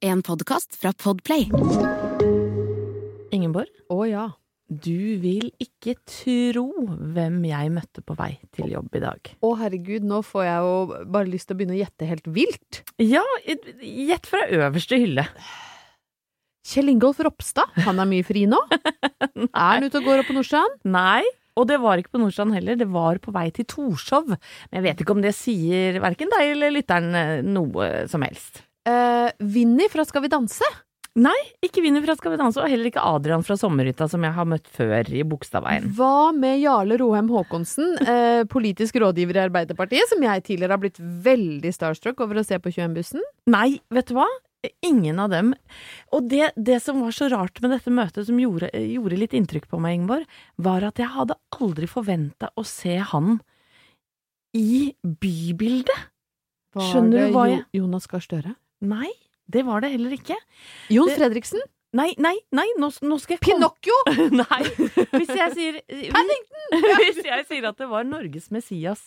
En podkast fra Podplay. Ingeborg, Å ja. du vil ikke tro hvem jeg møtte på vei til jobb i dag. Å herregud, nå får jeg jo bare lyst til å begynne å gjette helt vilt. Ja, gjett fra øverste hylle. Kjell Ingolf Ropstad, han er mye fri nå. Er han ute og går opp på Nordstrand? Nei, og det var ikke på Nordstrand heller, det var på vei til Torshov. Men jeg vet ikke om det sier verken deg eller lytteren eh, noe som helst. Eh, Vinni fra Skal vi danse? Nei, ikke Vinni fra Skal vi danse, og heller ikke Adrian fra Sommerhytta, som jeg har møtt før i Bogstadveien. Hva med Jarle Rohem Haakonsen, eh, politisk rådgiver i Arbeiderpartiet, som jeg tidligere har blitt veldig starstruck over å se på 21-bussen? Nei, vet du hva? Ingen av dem. Og det, det som var så rart med dette møtet, som gjorde, gjorde litt inntrykk på meg, Ingeborg, var at jeg hadde aldri forventa å se han i bybildet. Var Skjønner det du hva jeg Jonas Gahr Støre? Nei, det var det heller ikke. Jon Det- Fredriksen? Nei, nei, nei, nå, nå skal jeg komme Pinocchio! Nei, hvis jeg sier Paddington! Hvis jeg sier at det var Norges Messias.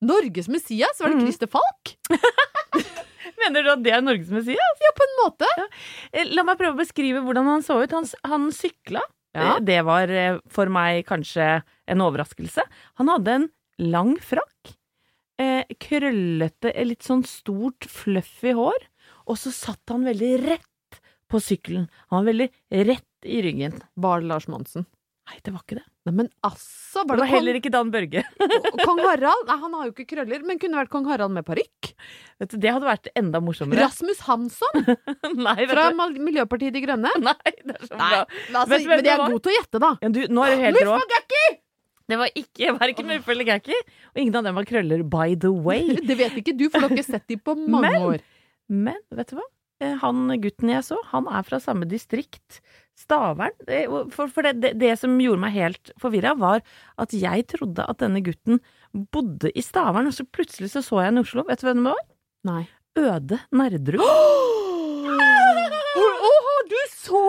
Norges Messias? Var det Mm. Christer Falk? Mener du at det er Norges Messias? Ja, på en måte. Ja. La meg prøve å beskrive hvordan han så ut. Han, han sykla. Ja. Eh, Det var eh, for meg kanskje en overraskelse. Han hadde en lang frakk, eh, krøllete, eh, litt sånn stort, fluffy hår, og så satt han veldig rett på sykkelen. Han var veldig rett i ryggen. Var det Lars Monsen? Nei, det var ikke det. Nei, men altså, Det var var det, kong, heller ikke Dan Børge. kong Harald? Nei, han har jo ikke krøller, men kunne vært kong Harald med parykk. Vet du, det hadde vært enda morsommere. Rasmus Hansson Nei, fra. Miljøpartiet De Grønne. Nei, det er så bra. altså, Vet men jeg er var? god til å gjette, da. Ja, du, nå er du helt rå. Det var ikke verken Muff eller Gakki, og ingen av dem var krøller, by the way. Det vet ikke du, for du har ikke sett dem på mange Men- år. Men vet du hva? Eh, Han gutten jeg så, han er fra samme distrikt. Stavern. For, for det, det, det som gjorde meg helt forvirra, var at jeg trodde at denne gutten bodde i Stavern, og så plutselig så, så jeg han i Oslo. Vet du hvem det var? Nei. Øde Nerdrum. Åh, du så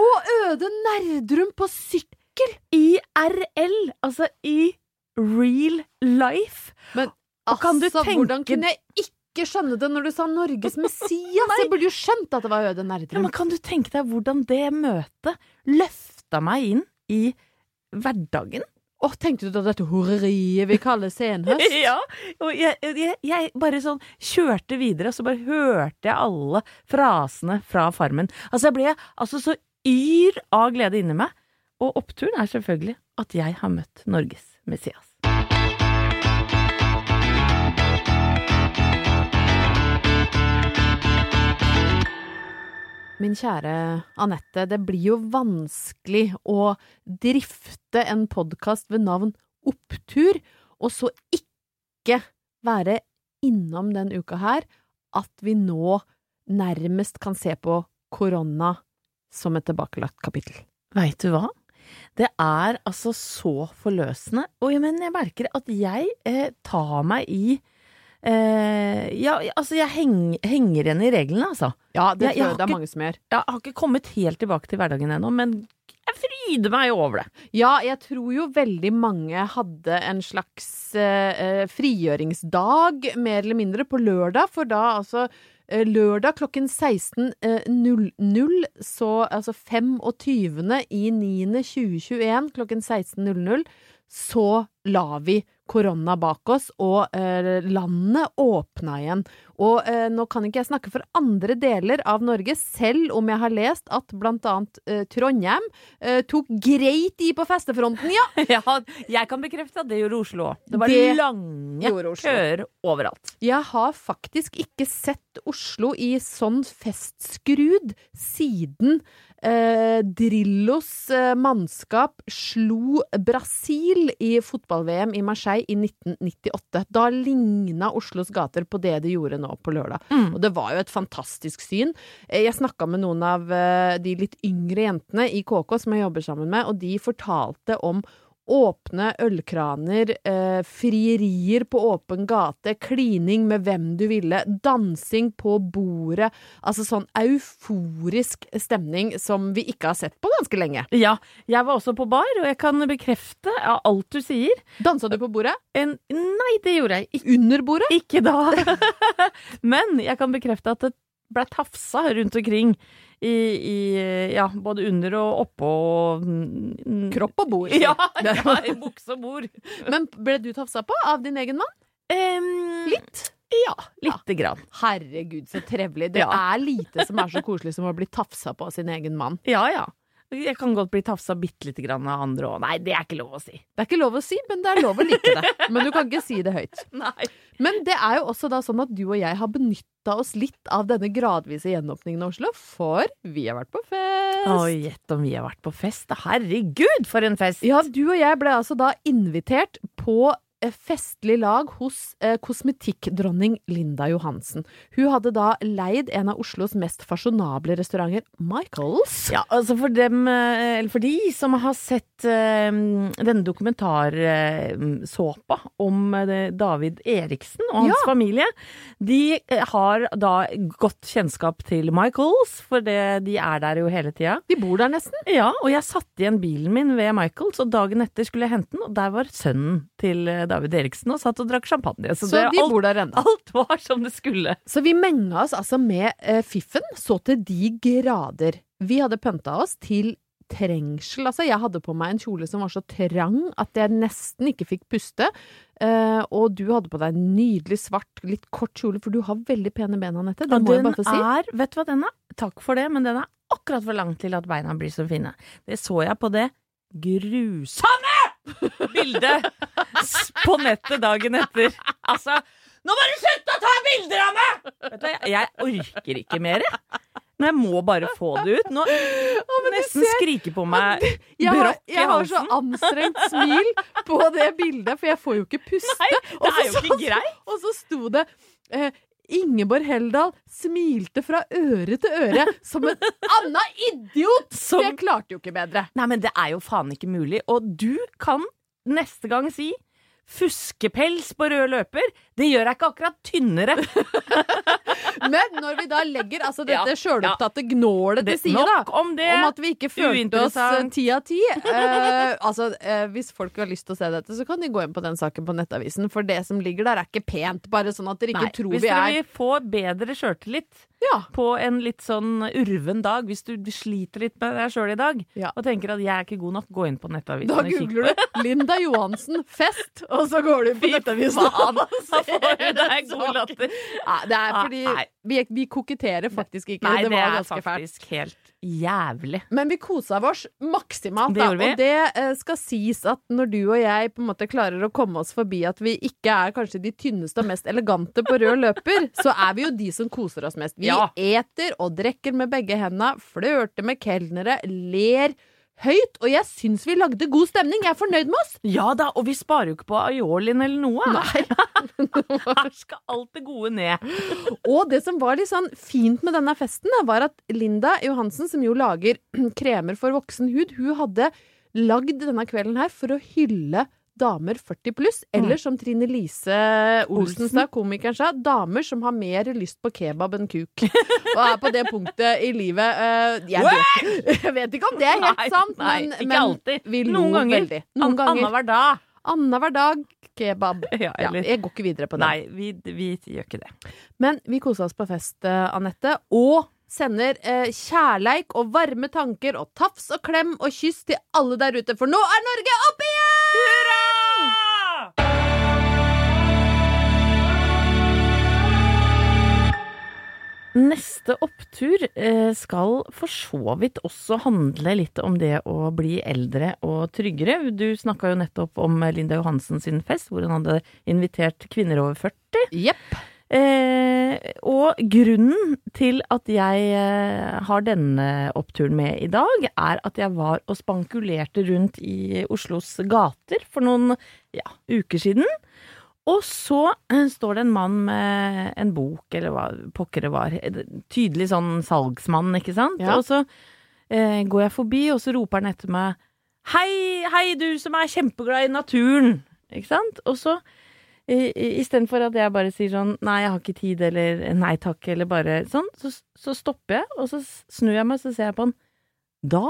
Øde Nerdrum på sykkel! IRL, altså i real life. Men Og kan du altså, hvordan kunne jeg ikke skjønne det når du sa Norges Messias? jeg burde jo skjønt at det var Øde Ja, men kan du tenke deg hvordan det møtet løfta meg inn i hverdagen? Åh, tenkte du da dette horeriet vi kaller senhøst? Ja, og jeg, jeg, jeg bare sånn kjørte videre, og så bare hørte jeg alle frasene fra Farmen. Altså, jeg ble altså så yr av glede inni meg. Og oppturen er selvfølgelig at jeg har møtt Norges Messias. Min kjære Anette, det blir jo vanskelig å drifte en podkast ved navn Opptur, og så ikke være innom den uka her at vi nå nærmest kan se på korona som et tilbakelagt kapittel. Veit du hva? Det er altså så forløsende, og jeg, mener, jeg merker at jeg eh, tar meg i eh, Ja, altså, jeg heng, henger igjen i reglene, altså. Ja, det Jeg- jeg tror jeg det er mange som gjør. Jeg har ikke kommet helt tilbake til hverdagen ennå, men jeg fryder meg over det. Ja, jeg tror jo veldig mange hadde en slags eh, frigjøringsdag, mer eller mindre, på lørdag, for da altså Lørdag klokken 16.00, så altså 25. i 9. 2021 klokken 16.00, så la vi korona bak oss, og eh, landet åpna igjen. Og eh, nå kan ikke jeg snakke for andre deler av Norge, selv om jeg har lest at blant annet eh, Trondheim tok greit i på festefronten, ja! Ja, jeg kan bekrefte at det gjorde Oslo òg. Det var Det lange køer overalt. Jeg har faktisk ikke sett Oslo i sånn festskrud siden eh, Drillos eh, mannskap slo Brasil i fotball-VM i Marseille i 1998. Da ligna Oslos gater på det de gjorde nå på lørdag. Og det var jo et fantastisk syn. Eh, Jeg snakka med noen av eh, de litt yngre jentene i KK som jeg jobber sammen med, og de fortalte om Åpne ølkraner, eh, frierier på åpen gate, klining med hvem du ville, dansing på bordet. Altså sånn euforisk stemning som vi ikke har sett på ganske lenge. Ja, jeg var også på bar, og jeg kan bekrefte alt du sier. Dansa du på bordet? En, nei, det gjorde jeg ikke. Under bordet? Ikke da. Men jeg kan bekrefte at det ble tafsa rundt omkring i, i ja, både under og oppå mm, Kropp og bord. Ja, ja, i bukse og bord. Men ble du tafsa på av din egen mann? Um, Litt. Ja, lite grann. Herregud, så trevelig. Det Ja. er lite som er så koselig som å bli tafsa på av sin egen mann. Ja, ja. Jeg kan godt bli tafsa bitte lite grann av andre òg. Nei, det er ikke lov å si. Det er ikke lov å si, men det er lov å like det. Men du kan ikke si det høyt. Nei. Men det er jo også da sånn at du og jeg har benytta oss litt av denne gradvise gjenåpningen av Oslo, for vi har vært på fest. Å, gjett om vi har vært på fest. da. Herregud, for en fest! Ja, du og jeg ble altså da invitert på festlig lag hos eh, kosmetikkdronning Linda Johansen. Hun hadde da leid en av Oslos mest fasjonable restauranter, Michaels. Ja, altså for dem, eh, eller for de som har sett eh, denne dokumentarsåpa om eh, David Eriksen og hans Ja. familie, de eh, har da godt kjennskap til Michaels, for det, de er der jo hele tida. De bor der nesten. Ja, og jeg satte igjen bilen min ved Michaels, og dagen etter skulle jeg hente den, og der var sønnen til eh, David Eriksen og satt og drakk champagne. Så, Så det, de alt, bor der ennå. alt var som det skulle. Så vi menga oss altså med eh, fiffen så til de grader. Vi hadde pynta oss til trengsel. Altså, jeg hadde på meg en kjole som var så trang at jeg nesten ikke fikk puste. Eh, og du hadde på deg en nydelig svart, litt kort kjole, for du har veldig pene ben, Anette. Det må jeg bare få si. er, vet du hva den er? Takk for det, men den er akkurat for lang til at beina blir så fine. Det så jeg på det grusomme bildet på nettet dagen etter. Altså, nå må du slutte å ta bilder av meg! Vet du, jeg, jeg orker ikke mer, jeg. Men jeg må bare få det ut. Nå nesten ser- skriker på meg Jeg har, brokk i jeg har så anstrengt smil på det bildet, for jeg får jo ikke puste. Nei, det er jo ikke greit. Og så sto det eh, Ingeborg Heldal smilte fra øre til øre som en anna idiot! Som- Jeg klarte jo ikke bedre. Nei, men det er jo faen ikke mulig. Og du kan neste gang si Fuskepels på rød løper, det gjør deg ikke akkurat tynnere. Men når vi da legger altså dette Ja, sjølopptatte gnålet til Det- side, da, om det. om at vi ikke følte oss ti av ti eh, Altså, eh, hvis folk har lyst til å se dette, så kan de gå inn på den saken på Nettavisen, for det som ligger der, er ikke pent. Bare sånn at dere ikke Nei, tror hvis vi dere er vil få bedre sjøltillit Ja. på en litt sånn urven dag, hvis du sliter litt med deg sjøl i dag, Ja. og tenker at jeg er ikke god nok, gå inn på Nettavisen Da og kikk googler på du Linda Johansen fest, og så går du på Nettavisen. faen, da får du deg god latter. Ja, det er fordi nei. vi, vi koketterer faktisk ikke. Nei, det det var ganske fælt. Jævlig. Men vi kosa oss maksimalt, Det da. Og det eh, skal sies at når du og jeg på en måte klarer å komme oss forbi at vi ikke er kanskje de tynneste og mest elegante på rød løper, så er vi jo de som koser oss mest. Vi Ja. eter og drikker med begge hendene, flørter med kelnere, ler høyt. Og jeg syns vi lagde god stemning. Jeg er fornøyd med oss. Ja da, og vi sparer jo ikke på aiolin eller noe. Her skal alt det gode ned. Og det som var litt sånn fint med denne festen, var at Linda Johansen, som jo lager kremer for voksen hud, hun hadde lagd denne kvelden her for å hylle damer 40 pluss, eller som Trine Lise Olsen sa, komikeren sa, damer som har mer lyst på kebab enn kuk. Og er på det punktet i livet. uh, jeg, vet, jeg vet ikke om det er helt Nei, sant, nei, men, ikke men alltid. vi lo Noen ganger. veldig. Noen An- ganger. Annenhver dag. Annenhver dag kebab. Ja, Ja, jeg går ikke videre på det. Nei, vi, vi gjør ikke det. Men vi kosa oss på fest, eh, Anette, og sender eh, kjærleik og varme tanker og tafs og klem og kyss til alle der ute, for nå er Norge opp igjen! Hurra! Neste opptur eh, skal for så vidt også handle litt om det å bli eldre og tryggere. Du snakka jo nettopp om Linda Johansen sin fest, hvor hun hadde invitert kvinner over 40. Jepp. Eh, og grunnen til at jeg eh, har denne oppturen med i dag, er at jeg var og spankulerte rundt i Oslos gater for noen ja, uker siden. Og så eh, står det en mann med en bok, eller hva pokker det var. Tydelig sånn salgsmann, ikke sant? Ja. Og så eh, går jeg forbi, og så roper han etter meg Hei, hei, du som er kjempeglad i naturen! Ikke sant? Og så Istedenfor at jeg bare sier sånn Nei, jeg har ikke tid, eller nei takk, eller bare sånn, så, så stopper jeg, og så snur jeg meg, så ser jeg på han. Da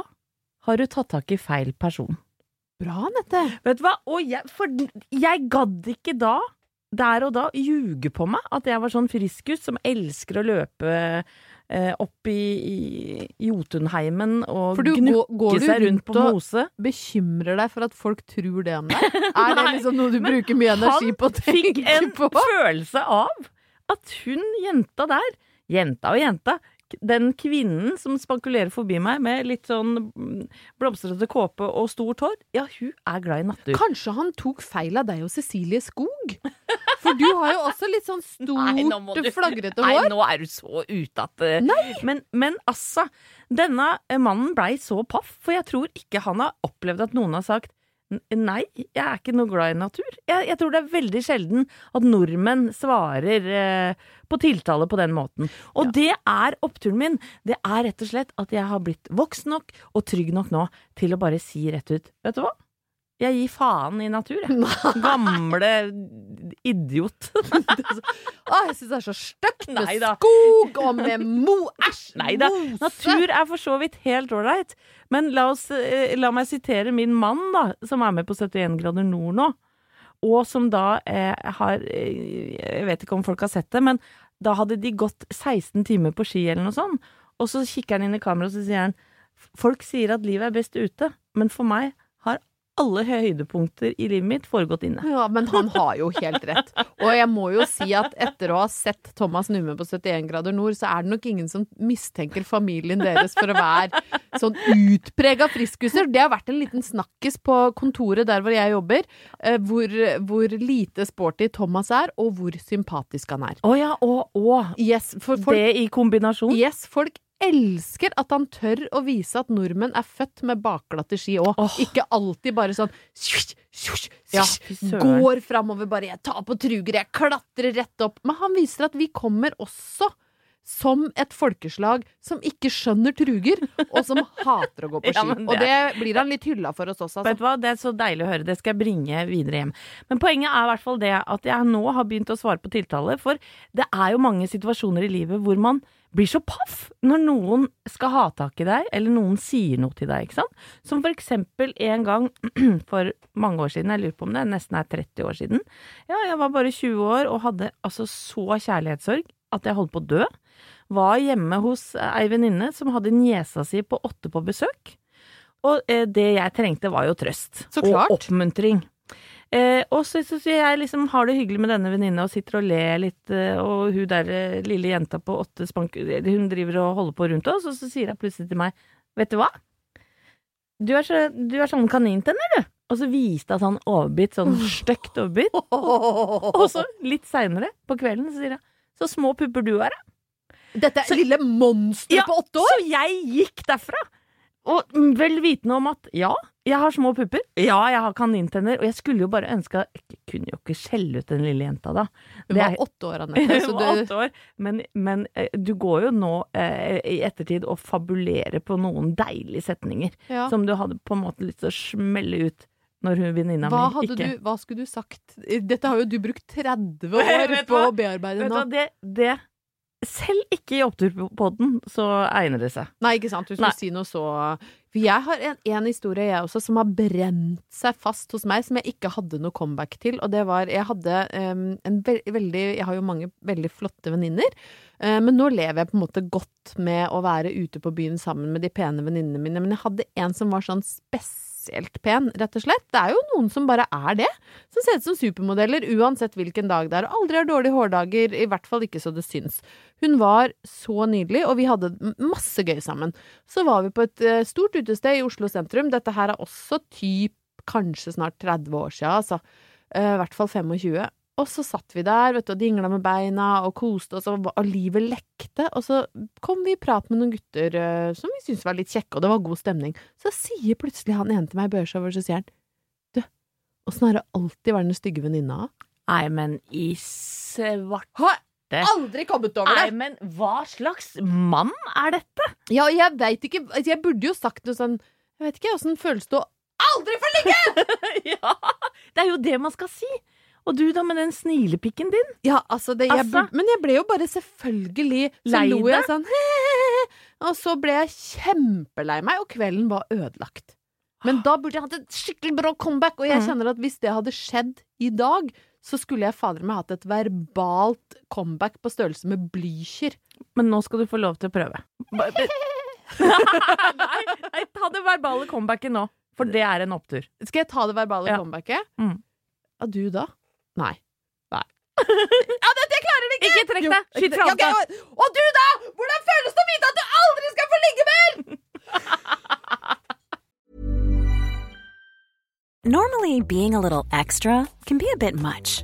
har du tatt tak i feil person. Bra, Nette. Vet du hva? Og jeg, for jeg gadd ikke da, der og da, ljuge på meg at jeg var sånn friskus som elsker å løpe opp i, i Jotunheimen og For du gnukke du seg rundt på mose. Bekymrer deg for at folk tror det om deg? Er det liksom noe du bruker mye energi på å fikk en følelse av at hun jenta der, jenta og jenta, den kvinnen som spankulerer forbi meg med litt sånn blomstrete kåpe og stort hår, ja, hun er glad i natur. Kanskje han tok feil av deg og Cecilie Skog? For du har jo også litt sånn Nei, stort, du- flagrete Nei, nå er du så ute at eh, Men, men altså, denne eh, mannen blei så paff, for jeg tror ikke han har opplevd at noen har sagt "N- Nei, jeg er ikke noe glad i natur. Jeg, jeg tror det er veldig sjelden at nordmenn svarer eh, på tiltale på den måten. Og det er oppturen min. Det er rett og slett at jeg har blitt voksen nok og trygg nok nå til å bare si rett ut Vet du hva? Jeg gir faen i natur, jeg. Gamle idiot. Å, jeg syns det er så stygt med skog og med mo... Æsj! Nei da, natur er for så vidt helt ålreit. Men la, oss, eh, la meg sitere min mann, da, som er med på 71 grader nord nå. Og som da eh, har eh, Jeg vet ikke om folk har sett det, men da hadde de gått 16 timer på ski eller noe sånt. Og så kikker han inn i kameraet og så sier han Folk sier at livet er best ute, men for meg alle høydepunkter i livet mitt foregått inne. Ja, men han har jo helt rett. Og jeg må jo si at etter å ha sett Thomas Numme på 71 grader nord, så er det nok ingen som mistenker familien deres for å være sånn utprega friskuser. Det har vært en liten snakkis på kontoret der hvor jeg jobber, eh, hvor, hvor lite sporty Thomas er, og hvor sympatisk han er. Å ja, å, å. Yes, for folk, Det i kombinasjon. yes, folk elsker at han tør å vise at nordmenn er født med bakglatte ski òg. Oh. Ikke alltid bare sånn Ja. Går framover bare 'jeg tar på truger', jeg klatrer rett opp. Men han viser at vi kommer også som et folkeslag som ikke skjønner truger, og som hater å gå på ski. Ja, det... Og det- blir han litt hylla for oss, Vet altså. du hva, Det er så deilig å høre. Det skal jeg bringe videre hjem. Men poenget er i hvert fall det at jeg nå har begynt å svare på tiltale. For det er jo mange situasjoner i livet hvor man blir så paff når noen skal ha tak i deg, eller noen sier noe til deg. ikke sant? Som for eksempel en gang for mange år siden, jeg lurer på om det nesten er 30 år siden. Ja, jeg var bare 20 år og hadde altså så kjærlighetssorg at jeg holdt på å dø. Var hjemme hos ei venninne som hadde niesa si på åtte på besøk. Og eh, det jeg trengte var jo trøst. Og oppmuntring. Eh, og så syns jeg liksom har det hyggelig med denne venninna og sitter og ler litt, eh, og hun der eh, lille jenta på åtte spank... Hun driver og holder på rundt oss, og så sier hun plutselig til meg Vet du hva? Du er, så, du er sånn kanintenner, du. Og så viste hun sånn overbitt, sånn stygt overbitt. Og så litt seinere på kvelden så sier hun Så små pupper du er, da. Dette er lille monsteret på åtte år! Så jeg gikk derfra. Og vel vitende om at ja, jeg har små pupper. Ja, jeg har kanintenner. Og jeg skulle jo bare ønske Jeg kunne jo ikke skjelle ut den lille jenta, da. Hun var åtte år, Anette. Så Hun var du åtte år. Men, men eh, du går jo nå eh, i ettertid og fabulerer på noen deilige setninger ja. som du hadde på en måte lyst til å smelle ut når hun venninna mi ikke du, hva skulle du sagt? Dette har jo du brukt 30 år på å bearbeide Vet nå. det, det Selv ikke i oppturpodden så egner det seg. Nei, ikke sant. Du skulle Nei. si noe så For jeg har en, en historie, jeg også, som har brent seg fast hos meg, som jeg ikke hadde noe comeback til. Og det var Jeg hadde um, en ve veldig Jeg har jo mange veldig flotte venninner. Uh, men nå lever jeg på en måte godt med å være ute på byen sammen med de pene venninnene mine. Men jeg hadde en som var sånn spesielt pen, rett og slett. Det er jo noen som bare er det. Som ser ut som supermodeller uansett hvilken dag det er. Og aldri har dårlige hårdager, i hvert fall ikke så det syns. Hun var så nydelig, og vi hadde masse gøy sammen. Så var vi på et eh, stort utested i Oslo sentrum. Dette her er også typ kanskje snart 30 år siden, altså. Eh, I hvert fall 25. Og så satt vi der, vet du, og dingla med beina og koste oss, og, og livet lekte. Og så kom vi i prat med noen gutter eh, som vi syntes var litt kjekke, og det var god stemning. Så sier plutselig han ene til meg i børshowet, så sier han Du, åssen har det alltid vært den stygge venninna? Nei, men i svarte Har aldri kommet over det! Nei, men hva slags mann er dette? Ja, jeg veit ikke altså, Jeg burde jo sagt noe sånn Jeg vet ikke åssen føles det å aldri få ligge! ja, det er jo det man skal si. Og du da med den snilepikken din? Ja, altså, det, jeg Altså. Men jeg ble jo bare selvfølgelig Lei deg? sånn Og så ble jeg kjempelei meg, og kvelden var ødelagt. Men da burde jeg hatt et skikkelig bra comeback, og jeg kjenner at hvis det hadde skjedd i dag, så skulle jeg fader meg hatt et verbalt comeback på størrelse med Blücher. Men nå skal du få lov til å prøve. Nei, nei, ta det verbale comebacket nå. For det er en opptur. Skal jeg ta det verbale Ja. comebacket? Mm. Ja, du da? Nei. Nei. ja, det, jeg klarer det ikke! Ikke trekk deg! Skyt fra deg! og- Og du, da? Hvordan føles det å vite at du aldri skal få ligge mer? Normally, being a little extra can be a bit much,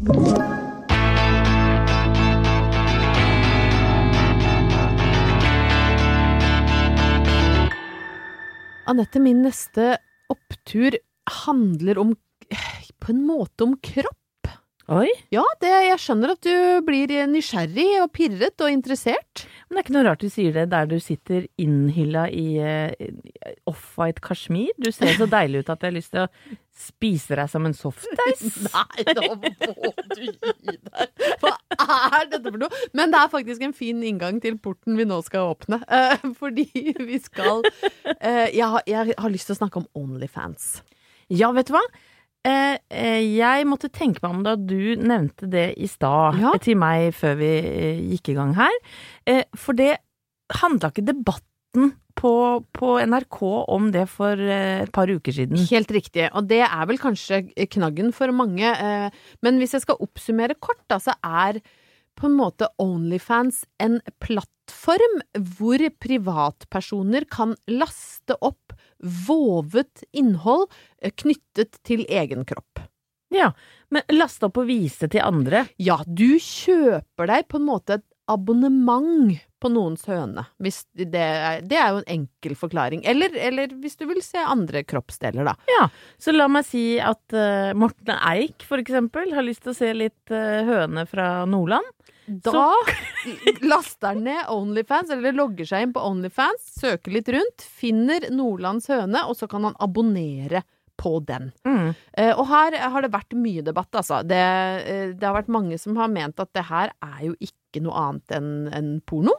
Anette, min neste opptur handler om På en måte om kropp. Oi, Ja, det, jeg skjønner at du blir nysgjerrig og pirret og interessert. men det er ikke noe rart du sier det der du sitter innhylla i uh, off-white kasjmir. Du ser så deilig ut at jeg har lyst til å spise deg som en softis. Nei, da må du gi deg. Hva er dette for noe? Men det er faktisk en fin inngang til porten vi nå skal åpne. Uh, fordi vi skal uh, jeg, har, jeg har lyst til å snakke om Onlyfans. Ja, vet du hva? Eh, eh, jeg måtte tenke meg om da du nevnte det i stad Ja. til meg før vi eh, gikk i gang her. For det handla ikke debatten på, på NRK om det for et par uker siden. Helt riktig, og det er vel kanskje knaggen for mange. Men hvis jeg skal oppsummere kort, da, så er på en måte Onlyfans en plattform hvor privatpersoner kan laste opp vovet innhold eh, knyttet til egen kropp. Ja, men laste opp og vise til andre. Ja, du kjøper deg på en måte et abonnement på noens høne. Det, er, det er jo en enkel forklaring. Eller, eller hvis du vil se andre kroppsdeler, da. Ja, så la meg si at uh, Morten Eik for eksempel har lyst til å se litt uh, høne fra Nordland. Da laster han ned Onlyfans, eller logger seg inn på Onlyfans, søker litt rundt, finner Nordlands høne, og så kan han abonnere på den. Mm. Uh, og her har det vært mye debatt, altså. Det, uh, det har vært mange som har ment at det her er jo ikke noe annet enn en porno.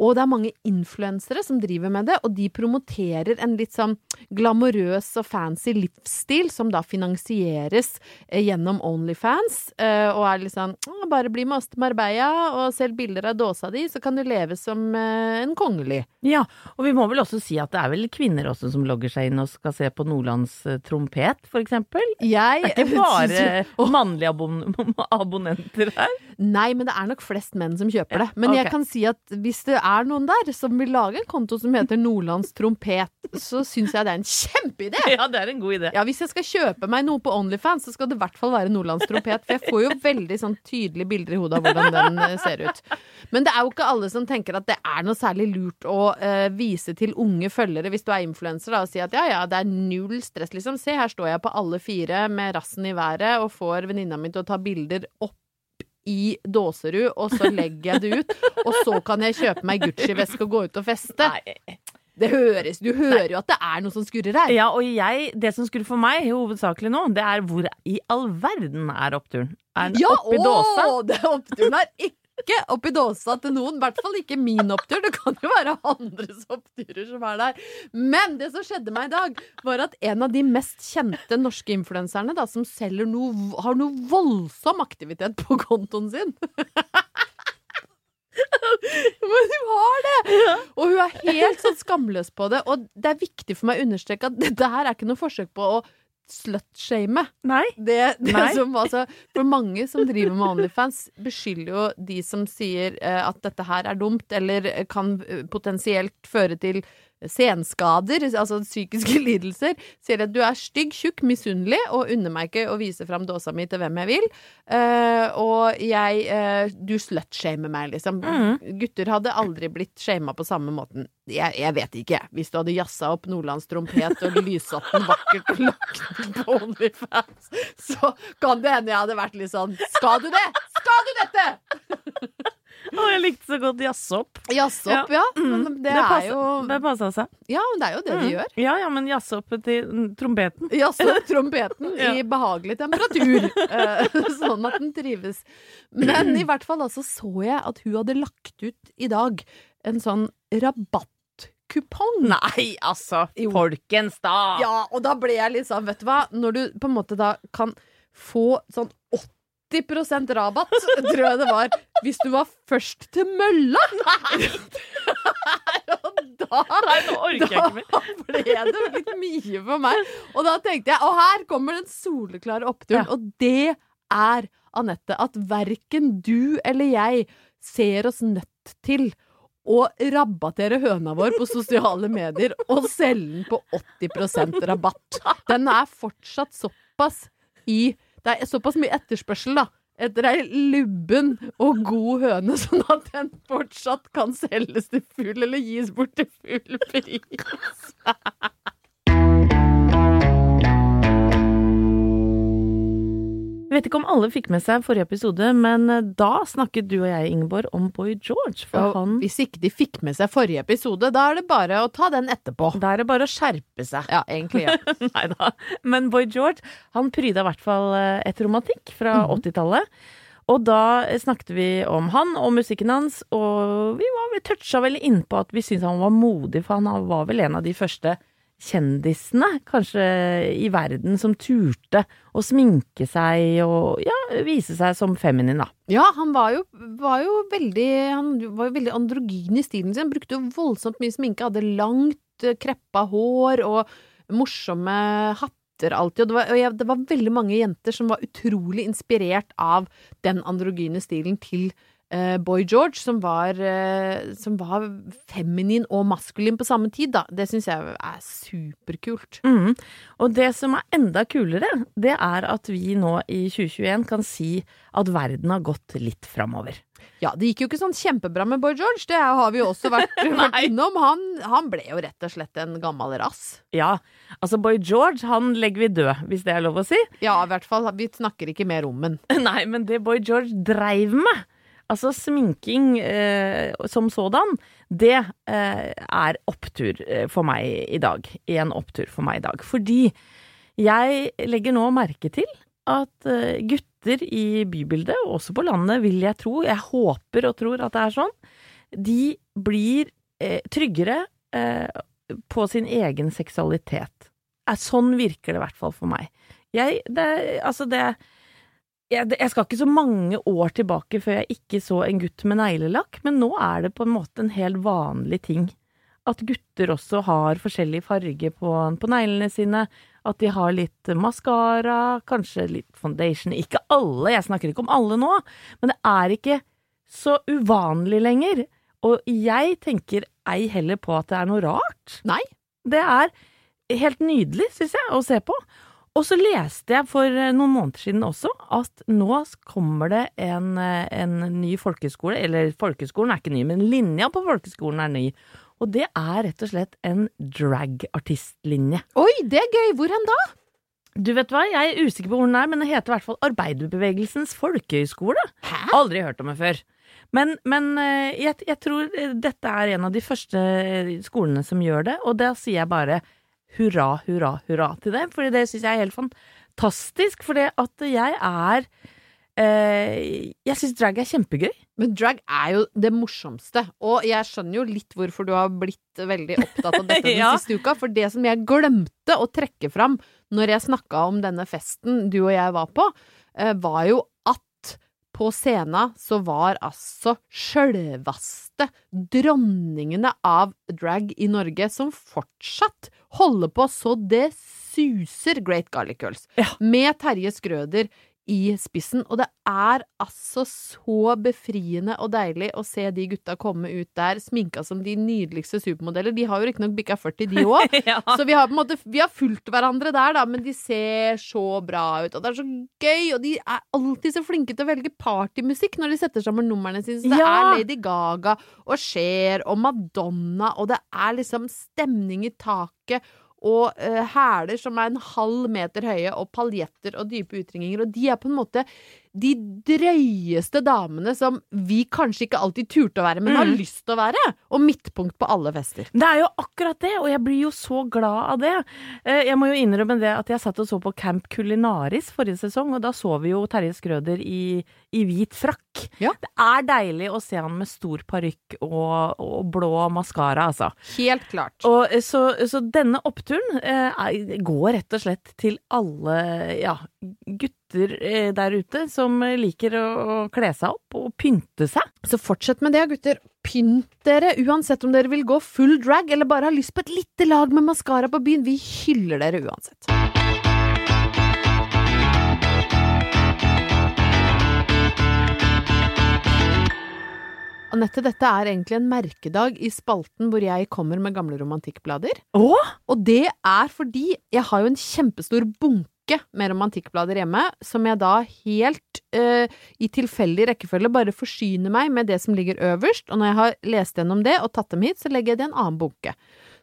Og det er mange influensere som driver med det, og de promoterer en litt sånn glamorøs og fancy livsstil som da finansieres eh, gjennom Onlyfans. Og er litt sånn «Å, Bare bli med oss til Marbella og selg bilder av dåsa di, så kan du leve som eh, en kongelig. Ja, og vi må vel også si at det er vel kvinner også som logger seg inn og skal se på Nordlands eh, trompet, for eksempel. Jeg Det er ikke bare mannlige abon abonnenter her. Nei, men det er nok flest menn som kjøper det. Men jeg kan si at hvis det er noen der som vil lage en konto som heter Nordlands trompet, så syns jeg det er en kjempeidé! Ja, det er en god idé. Ja, Hvis jeg skal kjøpe meg noe på Onlyfans, så skal det i hvert fall være Nordlands trompet. For jeg får jo veldig sånn tydelige bilder i hodet av hvordan den eh, ser ut. Men det er jo ikke alle som tenker at det er noe særlig lurt å uh, vise til unge følgere hvis du er influenser og si at ja ja, det er null stress, liksom. Se, her står jeg på alle fire med rassen i været og får venninna mi til å ta bilder opp i Dåserud, og så legger jeg det ut. Og så kan jeg kjøpe meg Gucci-veske og gå ut og feste. Det høres, du hører jo at det er noe som skurrer her. Ja, og jeg, det som skurrer for meg hovedsakelig nå, det er hvor i all verden er oppturen? Er den Ja, oppi dåsa? det oppturen er ikke oppi dåsa til noen. I hvert fall ikke min opptur. Det kan jo være andres oppturer som er der. Men det som skjedde meg i dag, var at en av de mest kjente norske influenserne, da, som selger noe, har noe voldsom aktivitet på kontoen sin Men hun har det! Og hun er helt sånn skamløs på det. Og det er viktig for meg å understreke at dette her er ikke noe forsøk på å slutshame. Nei. Det, det Nei. som altså, For mange som driver med Onlyfans, beskylder jo de som sier eh, at dette her er dumt, eller kan eh, potensielt føre til senskader, altså psykiske lidelser, sier at du er stygg, tjukk, misunnelig og unner meg ikke å vise fram dåsa mi til hvem jeg vil. Uh, og jeg uh, Du slutshamer meg, liksom. Gutter hadde aldri blitt shama på samme måten. Jeg, jeg vet ikke. Hvis du hadde jazza opp nordlandstrompet og lyssatt den vakkert og lagt den på Onlyfans, så kan det hende jeg hadde vært litt sånn Skal du det? Skal du dette? Å, jeg likte så godt jazze opp. ja. ja. Men det, Det er passet- jo Det passa seg. Ja, men det er jo det de gjør. Ja, ja, men jazzhopp til mm, trompeten. Jazzhopp trompeten Ja. i behagelig temperatur, eh, sånn at den trives. Men i hvert fall altså så jeg at hun hadde lagt ut i dag en sånn rabattkupong. Nei, altså. Jo. Folkens, da! Ja, og da ble jeg litt sånn, vet du hva, når du på en måte da kan få sånn 80% rabatt, tror jeg det var, hvis du var først til mølla. og da, Nei, nå orker jeg da ikke mer. ble det litt mye for meg. Og da tenkte jeg, og her kommer den soleklare oppturen, Ja. og det er, Anette, at verken du eller jeg ser oss nødt til å rabattere høna vår på sosiale medier og selge den på 80% rabatt. Den er fortsatt såpass i Det er såpass mye etterspørsel, da. Etter ei lubben og god høne, sånn at den fortsatt kan selges til full, eller gis bort til full pris. Jeg vet ikke om alle fikk med seg forrige episode, men eh, da snakket du og jeg, Ingeborg, om Boy George. For Og han Hvis ikke de fikk med seg forrige episode, da er det bare å ta den etterpå. Da er det bare å skjerpe seg. Ja, egentlig. Ja. Nei da. Men Boy George, han pryda i hvert fall eh, et romantikk fra 80-tallet. Og da snakket vi om han og musikken hans, og vi, var, vi toucha vel innpå at vi syntes han var modig, for han var vel en av de første kjendisene, kanskje i verden, som turte å sminke seg og ja, vise seg som feminin, da. Ja, han var jo, var jo veldig Han var jo veldig androgyn i stilen sin. Han brukte jo voldsomt mye sminke. Hadde langt, eh, kreppa hår og morsomme hatter alltid. Og det var, og jeg, det var veldig mange jenter som var utrolig inspirert av den androgyne stilen til eh, Boy George, som var, eh, som var feminin og maskulin på samme tid, da. Det syns jeg er superkult. Mm. Og det som er enda kulere, det er at vi nå i 2021 kan si at verden har gått litt framover. Ja, det gikk jo ikke sånn kjempebra med Boy George, det har vi jo også vært, vært innom. Han, han ble jo rett og slett en gammel rass. Ja, altså Boy George, han legger vi død, hvis det er lov å si. Ja, i hvert fall. Vi snakker ikke mer om den. Nei, men det Boy George dreiv med, altså sminking eh, som sådan, det eh, er opptur eh, for meg i dag. En opptur for meg i dag. Fordi jeg legger nå merke til at eh, gutter i bybildet, og også på landet, vil jeg tro, jeg håper og tror at det er sånn, de blir eh, tryggere eh, på sin egen seksualitet. Sånn virker det i hvert fall for meg. Jeg, det, altså det jeg, jeg skal ikke så mange år tilbake før jeg ikke så en gutt med neglelakk, men nå er det på en måte en helt vanlig ting. At gutter også har forskjellig farge på, på neglene sine. At de har litt maskara, kanskje litt foundation. Ikke alle, jeg snakker ikke om alle nå, men det er ikke så uvanlig lenger. Og jeg tenker ei heller på at det er noe rart. Nei. Det er helt nydelig, syns jeg, å se på. Og så leste jeg for eh, noen måneder siden også at nå kommer det en, eh, en ny folkeskole, eller folkeskolen er ikke ny, men linja på folkeskolen er ny. Og det er rett og slett en dragartistlinje. Oi, det er gøy! Hvor hen da? Du vet hva, jeg er usikker på hvor den er, men det heter i hvert fall Arbeiderbevegelsens folkehøgskole. Aldri hørt om det før. Men, men eh, jeg, jeg tror dette er en av de første skolene som gjør det, og da sier jeg bare hurra, hurra, hurra til det, fordi det syns jeg er helt fantastisk, fordi at jeg er eh, Jeg syns drag er kjempegøy. Men drag er jo det morsomste, og jeg skjønner jo litt hvorfor du har blitt veldig opptatt av dette den Ja. siste uka, for det som jeg glemte å trekke fram når jeg snakka om denne festen du og jeg var på, eh, var jo at på scenen så var altså sjølvaste dronningene av drag i Norge, som fortsatt holder på så det suser Great Garlic Girls, Ja. med Terje Skrøder i spissen, og det er altså så befriende og deilig å se de gutta komme ut der sminka som de nydeligste supermodeller. De har jo riktignok bikka 40, de òg. Ja. Så vi har på en måte Vi har fulgt hverandre der, da, men de ser så bra ut, og det er så gøy, og de er alltid så flinke til å velge partymusikk når de setter sammen numrene sine. Så det Ja. er Lady Gaga og Cher og Madonna, og det er liksom stemning i taket. Og eh, hæler som er en halv meter høye, og paljetter og dype utringninger. Og de er på en måte de drøyeste damene som vi kanskje ikke alltid turte å være, men har Mm. lyst til å være. Og midtpunkt på alle fester. Det er jo akkurat det, og jeg blir jo så glad av det. Eh, Jeg må jo innrømme det at jeg satt og så på Camp Culinaris forrige sesong, og da så vi jo Terje Skrøder i, i hvit frakk. Ja. Det er deilig å se han med stor parykk og, og blå maskara, altså. Helt klart. Og eh, så, så denne oppturen eh, går rett og slett til alle ja, gutter eh, der ute som eh, liker å, å kle seg opp og pynte seg. Så fortsett med det, gutter. Pynt dere, uansett om dere vil gå full drag eller bare har lyst på et lite lag med maskara på byen. Vi hyller dere uansett. Anette, dette er egentlig en merkedag i spalten hvor jeg kommer med gamle romantikkblader. Åh? Og det er fordi jeg har jo en kjempestor bunke med romantikkblader hjemme, som jeg da helt uh, i tilfeldig rekkefølge bare forsyner meg med det som ligger øverst, og når jeg har lest gjennom det og tatt dem hit, så legger jeg det i en annen bunke.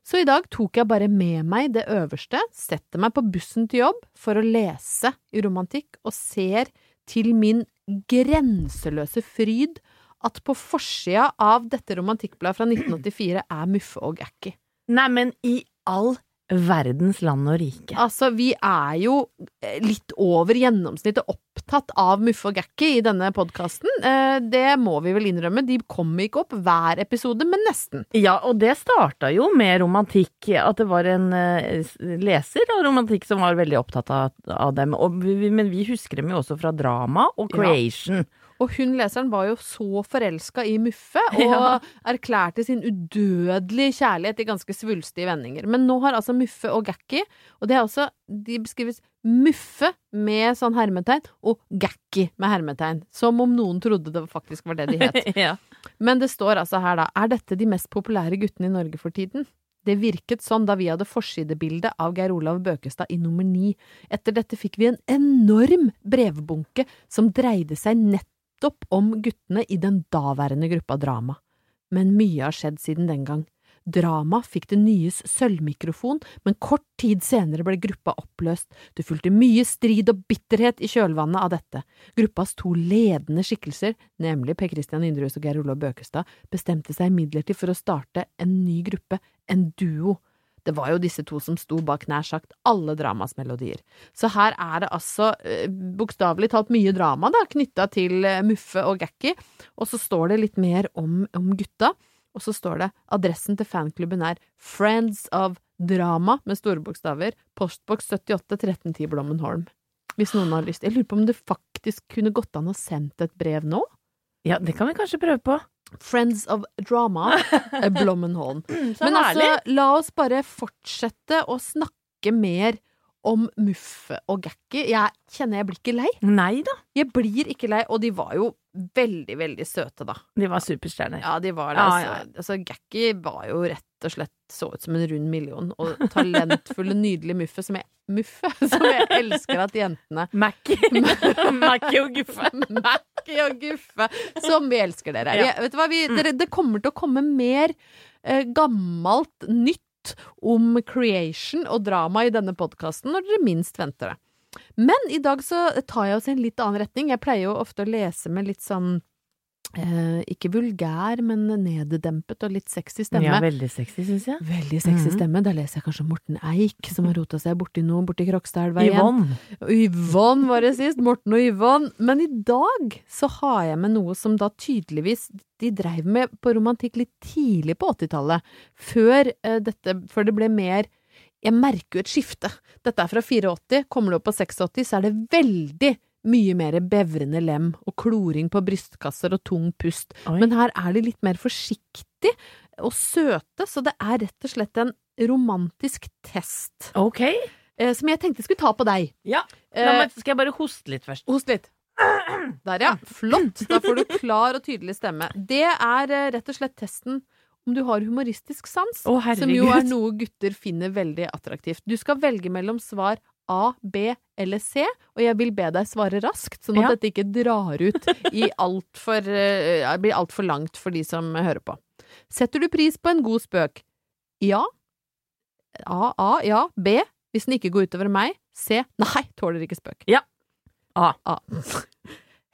Så i dag tok jeg bare med meg det øverste, setter meg på bussen til jobb for å lese i romantikk, og ser til min grenseløse fryd at på forsida av dette romantikkbladet fra 1984 er Muffe og Gakki. Neimen, i all verdens land og rike. Altså, vi er jo eh, litt over gjennomsnittet opptatt av Muffe og Gakki i denne podkasten. Eh, det må vi vel innrømme. De kommer ikke opp hver episode, men nesten. Ja, og det starta jo med romantikk. At det var en eh, leser av romantikk som var veldig opptatt av, dem. Men vi husker dem jo også fra drama og Ja. Og hun leseren var jo så forelska i Muffe, og Ja. erklærte sin udødelige kjærlighet i ganske svulstige vendinger. Men nå har altså Muffe og Gakki, og det er også De beskrives Muffe med sånn hermetegn, og Gakki med hermetegn. Som om noen trodde det faktisk var det de het. ja. Men det står altså her, da, er dette de mest populære guttene i Norge for tiden? Det virket sånn da vi hadde forsidebildet av Geir Olav Bøkestad i nummer ni. Etter dette fikk vi en enorm brevbunke som dreide seg nettopp om guttene i den daværende gruppa Drama. Men mye har skjedd siden den gang. Drama fikk det nyes sølvmikrofon, men kort tid senere ble gruppa oppløst. Det fulgte mye strid og bitterhet i kjølvannet av dette. Gruppas to ledende skikkelser, nemlig Per Christian Yndrus og Geir Olav Bøkestad, bestemte seg imidlertid for å starte en ny gruppe, en duo. Det var jo disse to som sto bak nær sagt alle dramas melodier. Så her er det altså eh, bokstavelig talt mye drama da, knytta til eh, Muffe og Gakki, og så står det litt mer om, om gutta. Og så står det adressen til fanklubben er Friends of Drama med store bokstaver, postboks 78 1310 Blommenholm. Hvis noen har lyst. Jeg lurer på om det faktisk kunne gått an å sendt et brev nå? ja, det kan vi kanskje prøve på. Friends of Drama, Blommenholm. Men altså, la oss bare fortsette å snakke mer om Muffe og Gakki. Jeg kjenner jeg blir ikke lei. Nei da, Jeg blir ikke lei, og de var jo veldig, veldig søte, da. de var superstjerner. Ja, de var det. Ja, altså. ja. altså Gakki var jo rett og slett så ut som en rund million, og talentfulle, nydelige Muffe som jeg Muffe, som jeg elsker at jentene Mackie. Mackie og Guffe. Mackie og Guffe, som vi elsker dere. Ja. Vi, vet du hva, vi, dere. Det kommer til å komme mer eh, gammelt nytt om creation og drama i denne podkasten når dere minst venter det. Men i dag så tar jeg oss i en litt annen retning. Jeg pleier jo ofte å lese med litt sånn eh, ikke vulgær, men neddempet og litt sexy stemme. Ja, veldig sexy, syns jeg. Veldig sexy Mhm. stemme. Da leser jeg kanskje Morten Eik, som har rota seg borti noe borti Krokstadelva igjen. Yvonne. Yvonne var det sist. Morten og Yvonne. Men i dag så har jeg med noe som da tydeligvis de dreiv med på romantikk litt tidlig på 80-tallet. Før eh, dette Før det ble mer Jeg merker jo et skifte. Dette er fra 84. Kommer du opp på 86, så er det veldig mye mer bevrende lem og kloring på brystkasser og tung pust. Oi. Men her er de litt mer forsiktig og søte, så det er rett og slett en romantisk test. Ok. Eh, som jeg tenkte skulle ta på deg. Ja. La meg, skal jeg bare hoste litt først? Host litt. Der, ja. Flott. Da får du klar og tydelig stemme. Det er eh, rett og slett testen om du har humoristisk sans, Å, som jo er noe gutter finner veldig attraktivt. Du skal velge mellom svar A, B eller C, og jeg vil be deg svare raskt, sånn at Ja. dette ikke drar ut i altfor uh, blir altfor langt for de som hører på. Setter du pris på en god spøk? Ja. A, A, ja. B. Hvis den ikke går utover meg. C. Nei, tåler ikke spøk. Ja. A.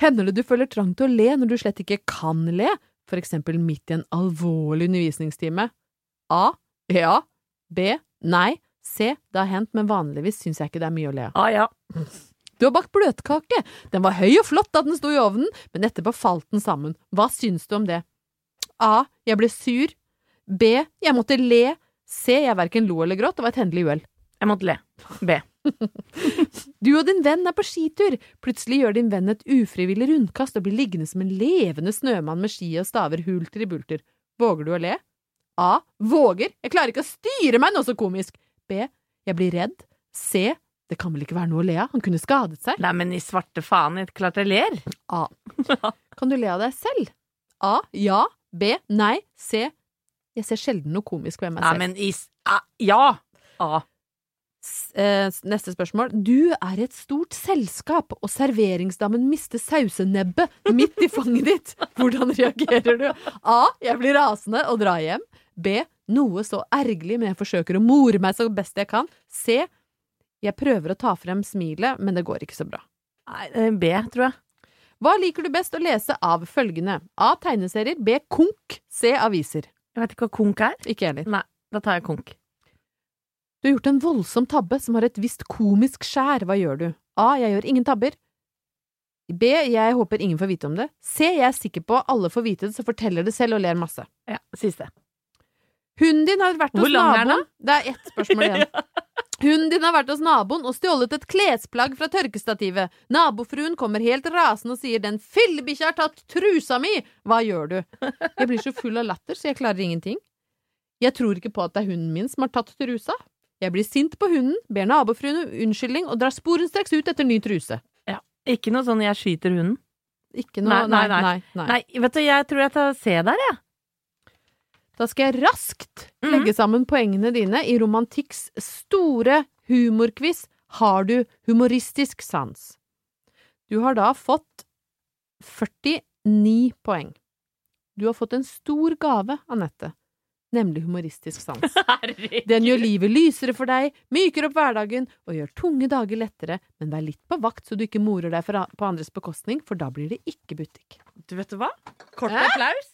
Hender det du føler trang til å le når du slett ikke kan le, for eksempel midt i en alvorlig undervisningstime? A. Ja. B. Nei. C. Det har hendt, men vanligvis syns jeg ikke det er mye å le av. Ah, ja. Du har bakt bløtkake. Den var høy og flott da den sto i ovnen, men etterpå falt den sammen. Hva syns du om det? A. Jeg ble sur. B. Jeg måtte le. C. Jeg verken lo eller gråt. Det var et hendelig uhell. Jeg måtte le. B. Du og din venn er på skitur. Plutselig gjør din venn et ufrivillig rundkast og blir liggende som en levende snømann med ski og staver hulter i bulter. Våger du å le? A. Våger. Jeg klarer ikke å styre meg noe så komisk. B. Jeg blir redd. C. Det kan vel ikke være noe å le av? Han kunne skadet seg. Nei, men i svarte faen, jeg klart jeg ler. A. Kan du le av deg selv? A. Ja. B. Nei. C. Jeg ser sjelden noe komisk ved meg Nei, men i A, Ja! A. S- eh, Neste spørsmål. Du er et stort selskap, og serveringsdamen mister sausenebbet midt i fanget ditt. Hvordan reagerer du? A. Jeg blir rasende og drar hjem. B. Noe så ergerlig, men jeg forsøker å more meg så best jeg kan. C. Jeg prøver å ta frem smilet, men det går ikke så bra. Nei, B, tror jeg. Hva liker du best å lese av følgende? A. Tegneserier. B. Konk. C. Aviser. Jeg vet ikke hva konk er. Ikke jeg heller. Nei, da tar jeg konk. Du har gjort en voldsom tabbe som har et visst komisk skjær. Hva gjør du? A. Jeg gjør ingen tabber. B. Jeg håper ingen får vite om det. C. Jeg er sikker på alle får vite det, så forteller det selv og ler masse. Ja, siste. Hunden din har vært hos naboen Det er ett spørsmål igjen. Hunden din har vært hos naboen og stjålet et klesplagg fra tørkestativet. Nabofruen kommer helt rasende og sier 'den fillebikkja har tatt trusa mi'. Hva gjør du? Jeg blir så full av latter, så jeg klarer ingenting. Jeg tror ikke på at det er hunden min som har tatt trusa. Jeg blir sint på hunden, ber nabofruen om unnskyldning og drar sporenstreks ut etter ny truse. Ja. Ikke noe sånn 'jeg skyter hunden'. Ikke noe Nei, nei, nei, nei. nei. Nei, vet du, jeg tror jeg tar C der, jeg. Da skal jeg raskt Mhm. legge sammen poengene dine i romantikks store humorquiz Har du humoristisk sans? Du har da fått 49 poeng. Du har fått en stor gave, Anette, nemlig humoristisk sans. Den gjør livet lysere for deg, myker opp hverdagen og gjør tunge dager lettere, men vær litt på vakt så du ikke morer deg på andres bekostning, for da blir det ikke butikk. Du vet du hva? Kort applaus.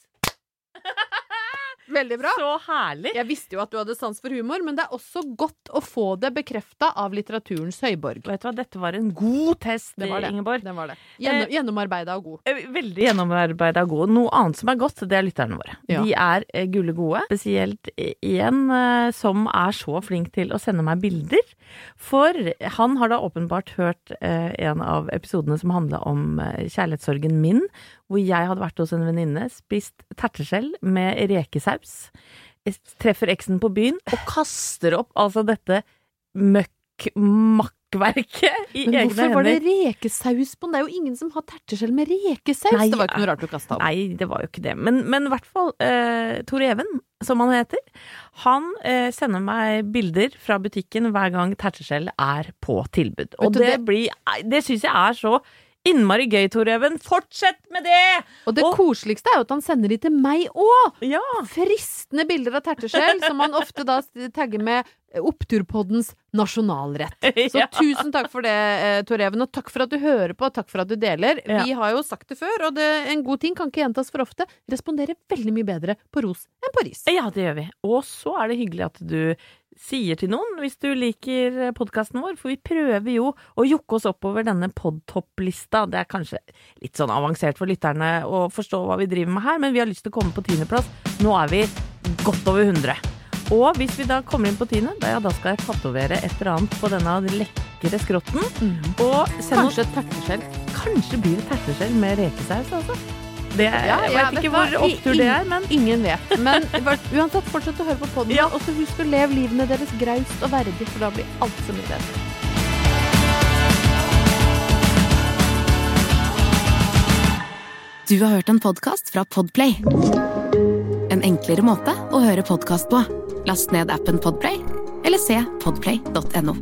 Veldig bra! Så herlig. Jeg visste jo at du hadde sans for humor, men det er også godt å få det bekrefta av litteraturens høyborg. Vet du hva, dette var en god test, Det var det. Ingeborg. Det var det. Gjennom, gjennomarbeida og god. Eh, Veldig gjennomarbeida og god. Noe annet som er godt, det er lytterne våre. Ja. De er eh, gulle gode. Spesielt én en eh, som er så flink til å sende meg bilder. For han har da åpenbart hørt eh, en av episodene som handla om eh, kjærlighetssorgen min, hvor jeg hadde vært hos en venninne, spist terteskjell med rekesaus, treffer eksen på byen og kaster opp altså dette møkk-makkverket i Men egne hvorfor var det rekesaus på den? Det er jo ingen som har terteskjell med rekesaus! Nei, det var ikke noe rart du kasta opp. Nei, det var jo ikke det. Men, men i hvert fall, eh, Tor Even, som han heter, han eh, sender meg bilder fra butikken hver gang terteskjell er på tilbud. Og det, det- blir Det syns jeg er så innmari gøy, Tor Even. Fortsett med det! Og det Og- koseligste er jo at han sender de til meg òg! Ja. Fristende bilder av terteskjell, som han ofte da tagger med Oppturpoddens nasjonalrett. Så Ja. tusen takk for det, eh, Tor Even, og takk for at du hører på, og takk for at du deler. Ja. Vi har jo sagt det før, og det, en god ting kan ikke gjentas for ofte. Responderer veldig mye bedre på ros enn på ris. Ja, det gjør vi. Og så er det hyggelig at du sier til noen hvis du liker podkasten vår, for vi prøver jo å jokke oss oppover denne podtopplista. Det er kanskje litt sånn avansert for lytterne å forstå hva vi driver med her, men vi har lyst til å komme på tiendeplass. Nå er vi godt over 100. Og hvis vi da kommer inn på tiende, da, ja, da skal jeg tatovere et eller annet på denne lekre skrotten. Og send oss Kanskje et terteskjell. Kanskje blir det terteskjell med rekesaus, altså. Det, jeg Ja, vet ja, ikke vet hva? hvor opptur det er, men Ingen vet. Men uansett, fortsett å høre på podden, Ja. og så husk å leve livene deres graust og verdig, for da blir alt så mye bedre. Du har hørt en podkast fra Podplay. En enklere måte å høre podkast på. Last ned appen Podplay, eller se podplay.no.